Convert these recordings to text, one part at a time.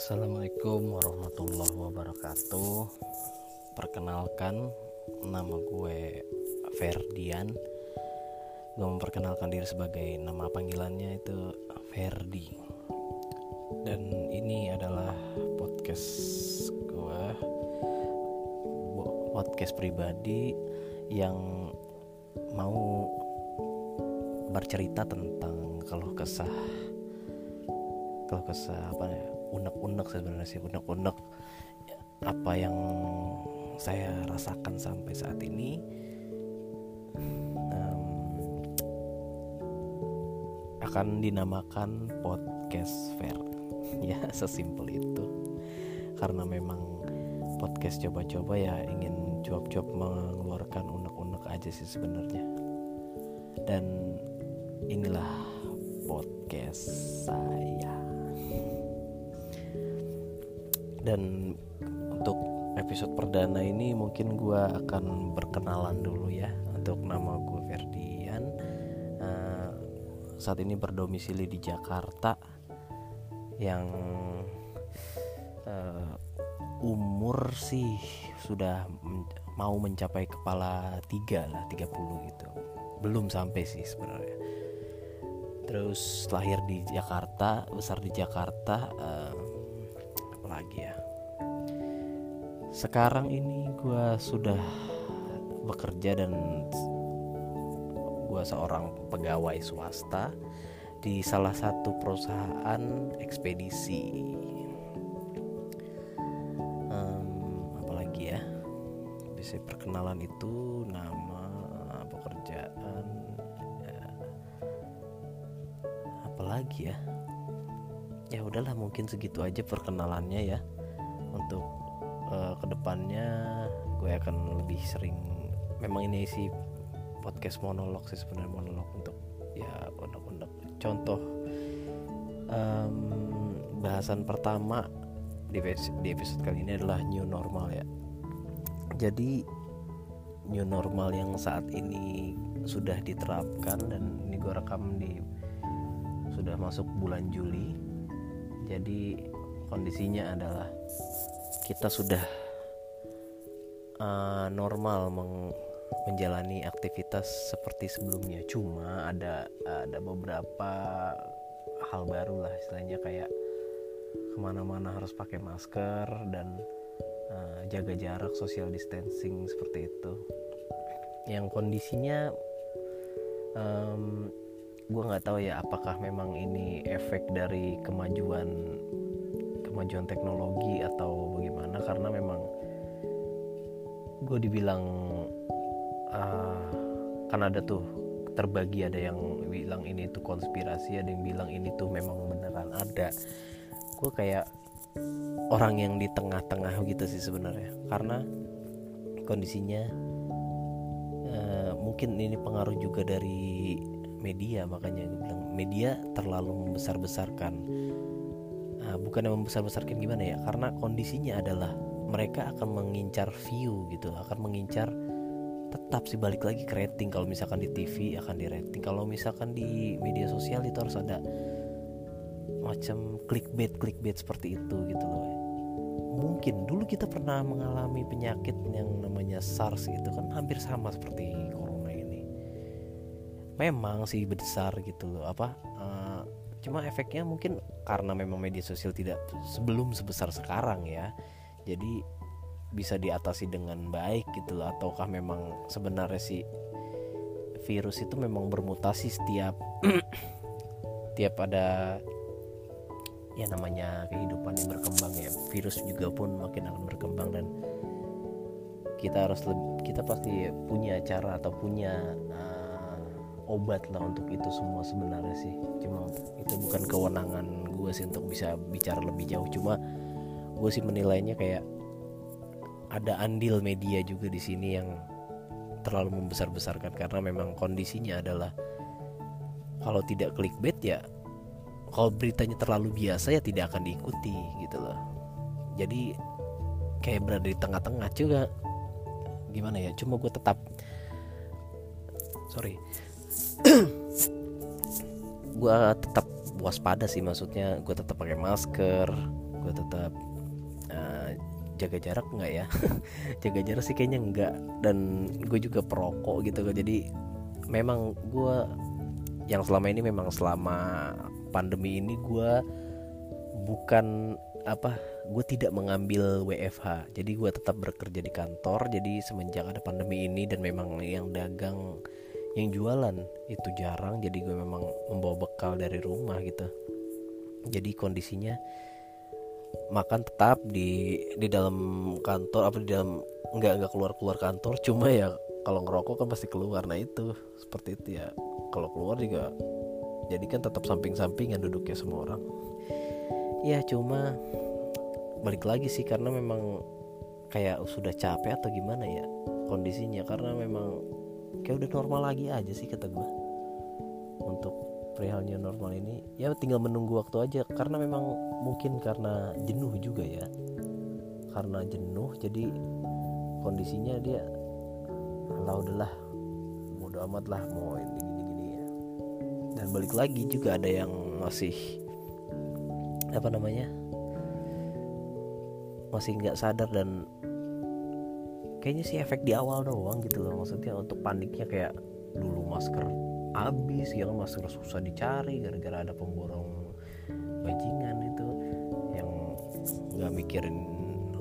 Assalamualaikum warahmatullahi wabarakatuh. Perkenalkan Nama gue Ferdian. Gue memperkenalkan diri sebagai Nama panggilannya itu Ferdi. Dan ini adalah podcast gue Podcast pribadi Yang mau bercerita tentang kalau kesah. Kalau kesah apa ya unek-unek sebenarnya sih unek-unek apa yang saya rasakan sampai saat ini. Um, akan dinamakan podcast fair. Ya sesimpel itu. Karena memang podcast coba-coba ya ingin cuap-cuap mengeluarkan unek-unek aja sih sebenarnya. Dan inilah dan untuk episode perdana ini mungkin gue akan berkenalan dulu ya untuk nama gue Ferdian. Uh, saat ini berdomisili di Jakarta yang uh, umur sih sudah mau mencapai kepala tiga lah 30 gitu. Belum sampai sih sebenarnya. Terus lahir di Jakarta besar di Jakarta uh, lagi ya sekarang ini gue sudah bekerja dan gue seorang pegawai swasta di salah satu perusahaan ekspedisi. Um, apalagi ya? Bisa perkenalan itu nama pekerjaan ya. apalagi ya? Ya udahlah mungkin segitu aja perkenalannya ya untuk uh, ke depannya gue akan lebih sering memang ini sih podcast monolog sih sebenarnya monolog untuk ya undang-undang. Contoh um, bahasan pertama di, di episode kali ini adalah new normal ya. Jadi new normal yang saat ini sudah diterapkan dan ini gue rekam di sudah masuk bulan Juli. Jadi kondisinya adalah kita sudah uh, normal meng menjalani aktivitas seperti sebelumnya. Cuma ada ada beberapa hal baru lah istilahnya kayak ke mana-mana harus pakai masker dan uh, jaga jarak social distancing seperti itu. Yang kondisinya um, gue nggak tahu ya apakah memang ini efek dari kemajuan kemajuan teknologi atau bagaimana karena memang gue dibilang uh, kan ada tuh terbagi ada yang bilang ini tuh konspirasi ada yang bilang ini tuh memang beneran ada. Gue kayak orang yang di tengah-tengah gitu sih sebenarnya karena kondisinya uh, mungkin ini pengaruh juga dari media makanya gue bilang media terlalu membesar-besarkan nah, bukan yang membesar-besarkan gimana ya? Karena kondisinya adalah mereka akan mengincar view gitu akan mengincar tetap sih balik lagi ke rating. Kalau misalkan di TV akan di rating. Kalau misalkan di media sosial itu harus ada macam clickbait clickbait seperti itu gitu loh. Mungkin dulu kita pernah mengalami penyakit yang namanya SARS itu kan hampir sama seperti memang sih besar gitu apa cuma efeknya mungkin karena memang media sosial tidak sebelum sebesar sekarang ya. Jadi bisa diatasi dengan baik gitu loh. Ataukah memang sebenarnya si virus itu memang bermutasi setiap tiap ada ya namanya kehidupan yang berkembang ya. Virus juga pun makin akan berkembang dan kita harus kita pasti punya cara atau punya uh, obat lah untuk itu semua sebenarnya sih. Cuma itu bukan kewenangan gue sih untuk bisa bicara lebih jauh. Cuma gue sih menilainya kayak ada andil media juga di sini yang terlalu membesar-besarkan. Karena memang kondisinya adalah kalau tidak clickbait ya kalau beritanya terlalu biasa ya tidak akan diikuti gitu loh. Jadi kayak berada di tengah-tengah juga. Gimana ya? Cuma gue tetap sorry gue tetap waspada sih maksudnya. Gue tetap pakai masker gue tetap uh, jaga jarak nggak ya? Jaga jarak sih kayaknya enggak dan gue juga perokok gitu jadi memang gue yang selama ini memang selama pandemi ini gue bukan apa gue tidak mengambil WFH jadi gue tetap bekerja di kantor. Jadi semenjak ada pandemi ini dan memang yang dagang yang jualan itu jarang. Jadi gue memang membawa bekal dari rumah gitu. Jadi kondisinya makan tetap di di dalam kantor apa di dalam nggak nggak keluar keluar kantor. Cuma ya kalau ngerokok kan pasti keluar. Nah itu seperti itu ya. Kalau keluar juga jadi kan tetap samping-sampingan duduknya semua orang. Ya cuma balik lagi sih karena memang kayak sudah capek atau gimana ya kondisinya. Karena memang kayak udah normal lagi aja sih kata gue untuk perihalnya normal ini ya tinggal menunggu waktu aja. Karena memang mungkin karena jenuh juga ya. Karena jenuh jadi kondisinya dia lah udahlah. Bodo amat lah mau ini gini gini ya. Dan balik lagi juga ada yang masih apa namanya masih nggak sadar dan kayaknya sih efek di awal doang gitu loh maksudnya untuk paniknya kayak dulu masker habis ya masker susah dicari gara-gara ada pemborong bajingan itu yang nggak mikirin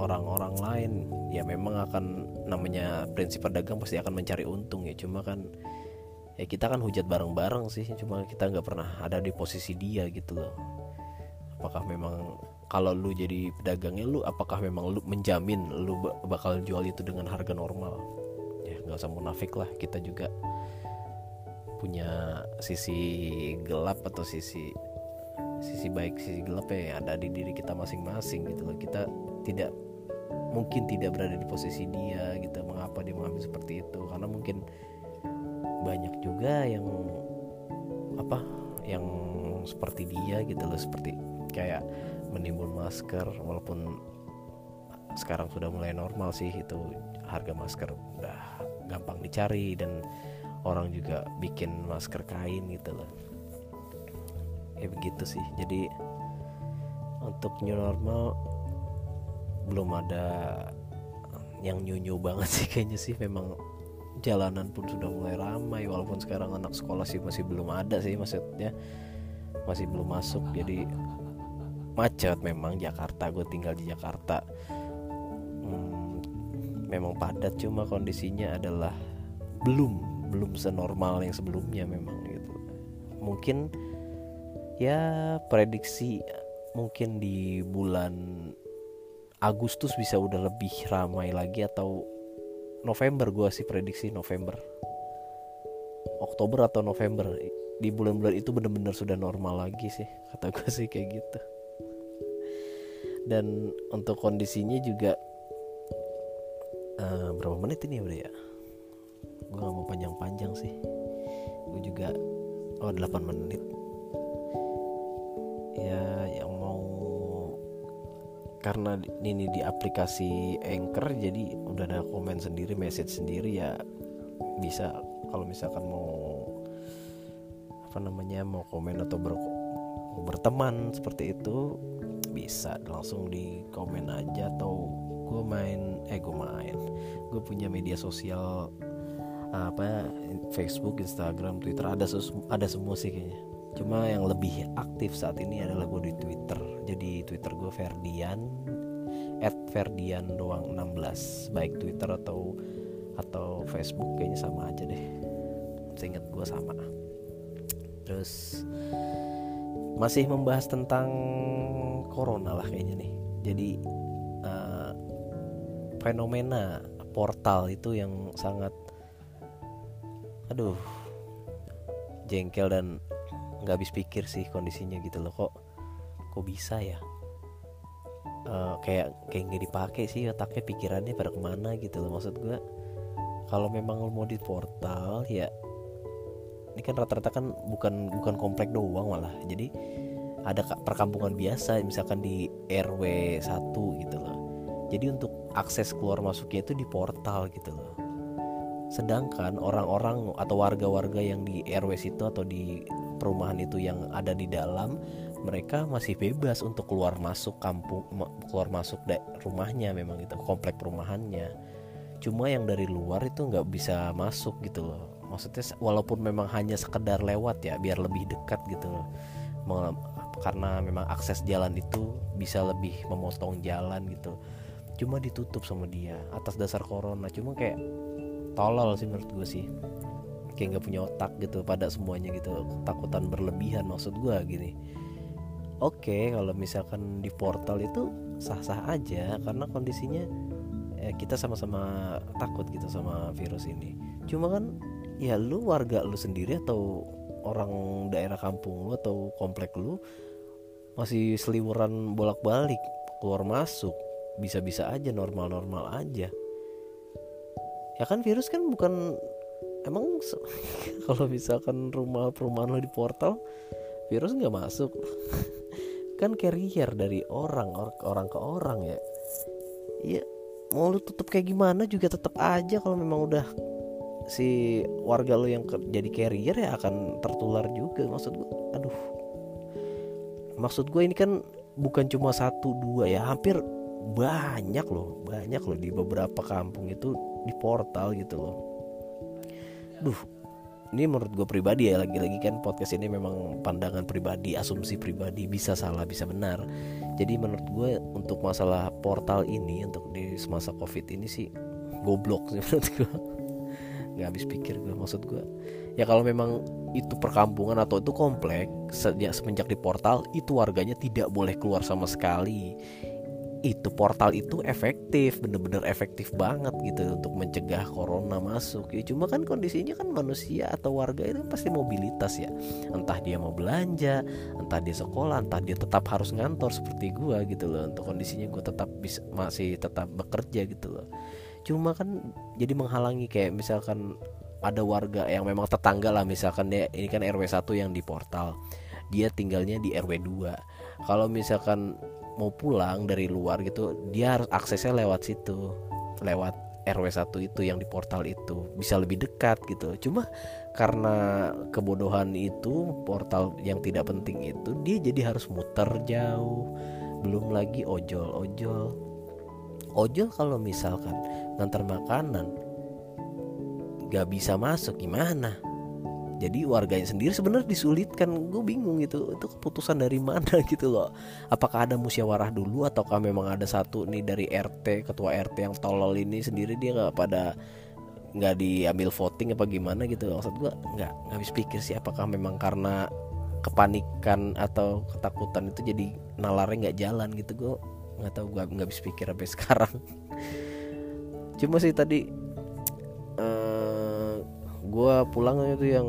orang-orang lain. Ya memang akan namanya prinsip pedagang pasti akan mencari untung ya cuma kan ya kita kan hujat bareng-bareng sih cuma kita nggak pernah ada di posisi dia gitu loh. Apakah memang kalau lu jadi pedagangnya lu apakah memang lu menjamin lu bakal jual itu dengan harga normal? Ya nggak usah munafik lah kita juga punya sisi gelap atau sisi sisi baik sisi gelap ya ada di diri kita masing-masing gitu loh. Kita tidak mungkin tidak berada di posisi dia gitu mengapa dia mengambil seperti itu? Karena mungkin banyak juga yang apa yang seperti dia gitu loh seperti kayak menimbun masker walaupun sekarang sudah mulai normal sih itu harga masker udah gampang dicari dan orang juga bikin masker kain gitu loh. Ya begitu sih. Jadi untuk new normal belum ada yang nyunyu banget sih kayaknya sih. Memang jalanan pun sudah mulai ramai walaupun sekarang anak sekolah sih masih belum ada sih maksudnya masih belum masuk. Jadi macet. Memang Jakarta gue tinggal di Jakarta. Hmm, memang padat cuma kondisinya adalah belum belum senormal yang sebelumnya memang gitu. Mungkin ya prediksi mungkin di bulan Agustus bisa udah lebih ramai lagi atau November gue sih prediksi November. Oktober atau November di bulan-bulan itu bener-bener sudah normal lagi sih kata gue sih kayak gitu dan untuk kondisinya juga uh, berapa menit ini udah ya? Gue gak mau panjang-panjang sih. Gue juga oh 8 menit. Ya yang mau karena ini di aplikasi Anchor jadi udah ada komen sendiri message sendiri ya bisa. Kalau misalkan mau apa namanya mau komen atau ber, berteman seperti itu bisa langsung di komen aja atau gue main eh gue main gue punya media sosial apa Facebook, Instagram, Twitter ada ada semua sih kayaknya. Cuma yang lebih aktif saat ini adalah gue di Twitter. Jadi Twitter gue Ferdian at Ferdian doang 16 baik Twitter atau atau Facebook kayaknya sama aja deh. Seingat gue sama. Terus masih membahas tentang corona lah kayaknya nih. Jadi uh, fenomena portal itu yang sangat aduh jengkel dan nggak habis pikir sih kondisinya gitu loh. Kok kok bisa ya? Uh, kayak kayak nggak dipakai sih otaknya pikirannya pada ke mana gitu loh. Maksud gue kalau memang mau di portal ya ini kan rata-rata kan bukan bukan komplek doang malah. Jadi ada perkampungan biasa misalkan di RW 1 gitu loh jadi untuk akses keluar masuknya itu di portal gitu loh Sedangkan orang-orang atau warga-warga yang di RW situ atau di perumahan itu yang ada di dalam mereka masih bebas untuk keluar masuk kampung keluar masuk rumahnya memang itu komplek perumahannya. Cuma yang dari luar itu nggak bisa masuk gitu loh maksudnya walaupun memang hanya sekedar lewat ya biar lebih dekat gitu. Karena memang akses jalan itu bisa lebih memotong jalan gitu. Cuma ditutup sama dia atas dasar corona. Cuma kayak tolol sih menurut gue sih. Kayak nggak punya otak gitu pada semuanya gitu. Takutan berlebihan maksud gue gini. Oke kalau misalkan di portal itu sah-sah aja karena kondisinya eh, kita sama-sama takut gitu sama virus ini. Cuma kan ya lu warga lu sendiri atau orang daerah kampung lu atau komplek lu masih seliweran bolak-balik keluar masuk bisa-bisa aja normal-normal aja. Ya kan virus kan bukan emang kalau misalkan rumah perumahan lo di portal virus nggak masuk. Kan carrier dari orang orang ke orang ya. Iya mau lu tutup kayak gimana juga tetap aja kalau memang udah si warga lo yang jadi carrier ya akan tertular juga maksud gue aduh. Maksud gue ini kan bukan cuma satu dua ya hampir banyak loh banyak loh di beberapa kampung itu di portal gitu loh. Duh ini menurut gue pribadi ya lagi-lagi kan podcast ini memang pandangan pribadi asumsi pribadi bisa salah bisa benar. Jadi menurut gue untuk masalah portal ini untuk di semasa covid ini sih goblok sih menurut gue nggak habis pikir gue maksud gue ya kalau memang itu perkampungan atau itu komplek sejak semenjak di portal itu warganya tidak boleh keluar sama sekali. Itu portal itu efektif bener-bener efektif banget gitu untuk mencegah corona masuk. Ya cuma kan kondisinya kan manusia atau warga itu pasti mobilitas ya. Entah dia mau belanja entah dia sekolah entah dia tetap harus ngantor seperti gua gitu loh. Untuk kondisinya gue tetap bisa masih tetap bekerja gitu loh cuma kan jadi menghalangi kayak misalkan ada warga yang memang tetangga lah misalkan dia ini kan RW 1 yang di portal. Dia tinggalnya di RW 2 kalau misalkan mau pulang dari luar gitu dia harus aksesnya lewat situ. Lewat RW 1 itu yang di portal itu. Bisa lebih dekat gitu. Cuma karena kebodohan itu portal yang tidak penting itu dia jadi harus muter jauh. Belum lagi ojol ojol kalau misalkan ngantar makanan gak bisa masuk gimana? Jadi warganya sendiri sebenarnya disulitkan. Gue bingung gitu itu keputusan dari mana gitu loh. Apakah ada musyawarah dulu ataukah memang ada satu nih dari RT ketua RT yang tolol ini sendiri dia nggak pada nggak diambil voting apa gimana gitu maksud gue nggak nggak habis pikir sih apakah memang karena kepanikan atau ketakutan itu jadi nalarnya nggak jalan gitu. Gue nggak tahu gue nggak habis pikir sampai sekarang. Cuma sih tadi gue pulang itu yang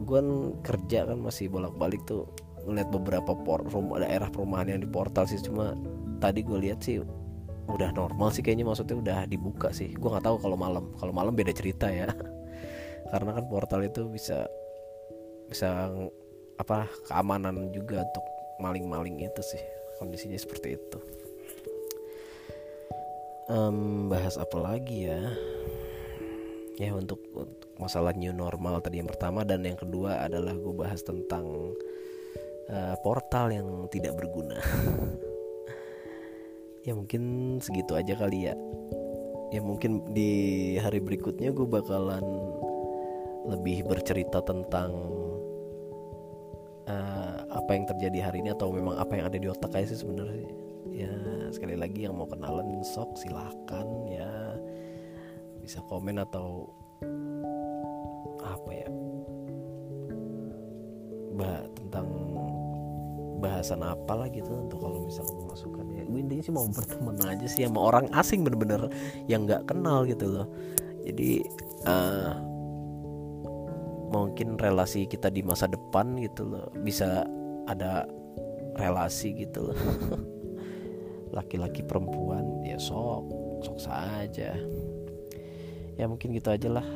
gue kan kerja kan masih bolak-balik tuh ngeliat beberapa por rumah daerah perumahan yang di portal sih. Cuma tadi gue lihat sih udah normal sih kayaknya maksudnya udah dibuka sih. Gue nggak tahu kalau malam kalau malam beda cerita ya. Karena kan portal itu bisa bisa apa keamanan juga untuk maling-maling itu sih kondisinya seperti itu. Um, bahas apa lagi ya? Ya untuk, untuk masalah new normal tadi yang pertama dan yang kedua adalah gue bahas tentang uh, portal yang tidak berguna. Ya mungkin segitu aja kali ya. Ya mungkin di hari berikutnya gue bakalan lebih bercerita tentang uh, apa yang terjadi hari ini atau memang apa yang ada di otak aja sih sebenarnya. Ya sekali lagi yang mau kenalan sok silahkan ya. Bisa komen atau apa ya? Bah tentang bahasan apa lah gitu untuk kalau misalnya memasukkan. Ya gue intinya sih mau berteman aja sih sama orang asing bener-bener yang nggak kenal gitu loh. Jadi uh, mungkin relasi kita di masa depan gitu loh bisa ada relasi gitu loh. Laki-laki perempuan ya sok sok saja. Ya mungkin gitu aja lah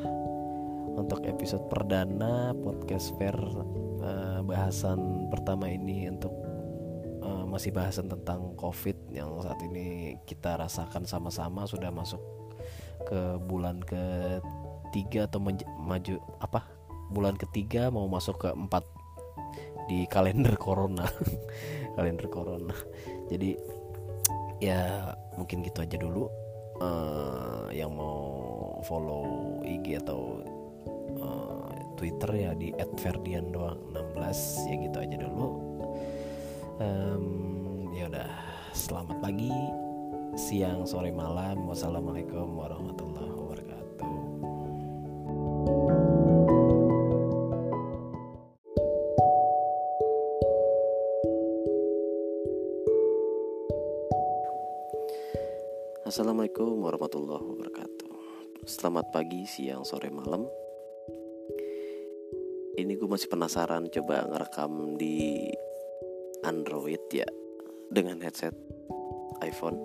untuk episode perdana podcast fair uh, bahasan pertama ini untuk uh, masih bahasan tentang covid yang saat ini kita rasakan sama-sama sudah masuk ke bulan ketiga atau maju apa? Bulan ketiga mau masuk ke empat di kalender corona. Kalender corona. Jadi ya mungkin gitu aja dulu. Uh, yang mau follow IG atau uh, Twitter ya di @ferdian doang 16 ya gitu aja dulu. Um, ya udah selamat pagi siang sore malam. Wassalamualaikum warahmatullahi Assalamualaikum warahmatullahi wabarakatuh. Selamat pagi, siang, sore, malam. Ini gue masih penasaran coba ngerekam di Android ya Dengan headset iPhone.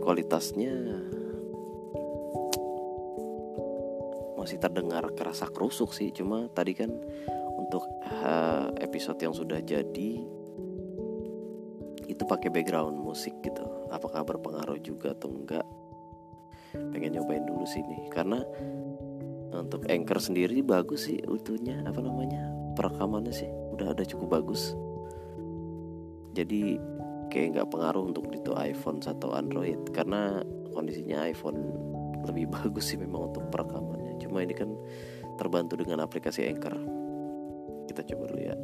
Kualitasnya Masih terdengar kerasa kerusuk sih Cuma tadi kan untuk uh, episode yang sudah jadi itu pakai background musik gitu apakah berpengaruh juga atau enggak? Pengen nyobain dulu sini karena untuk anchor sendiri bagus sih utuhnya apa namanya perekamannya sih udah ada cukup bagus. Jadi kayak nggak pengaruh untuk itu iPhone atau Android karena kondisinya iPhone lebih bagus sih memang untuk perekamannya. Cuma ini kan terbantu dengan aplikasi Anchor. Kita coba dulu ya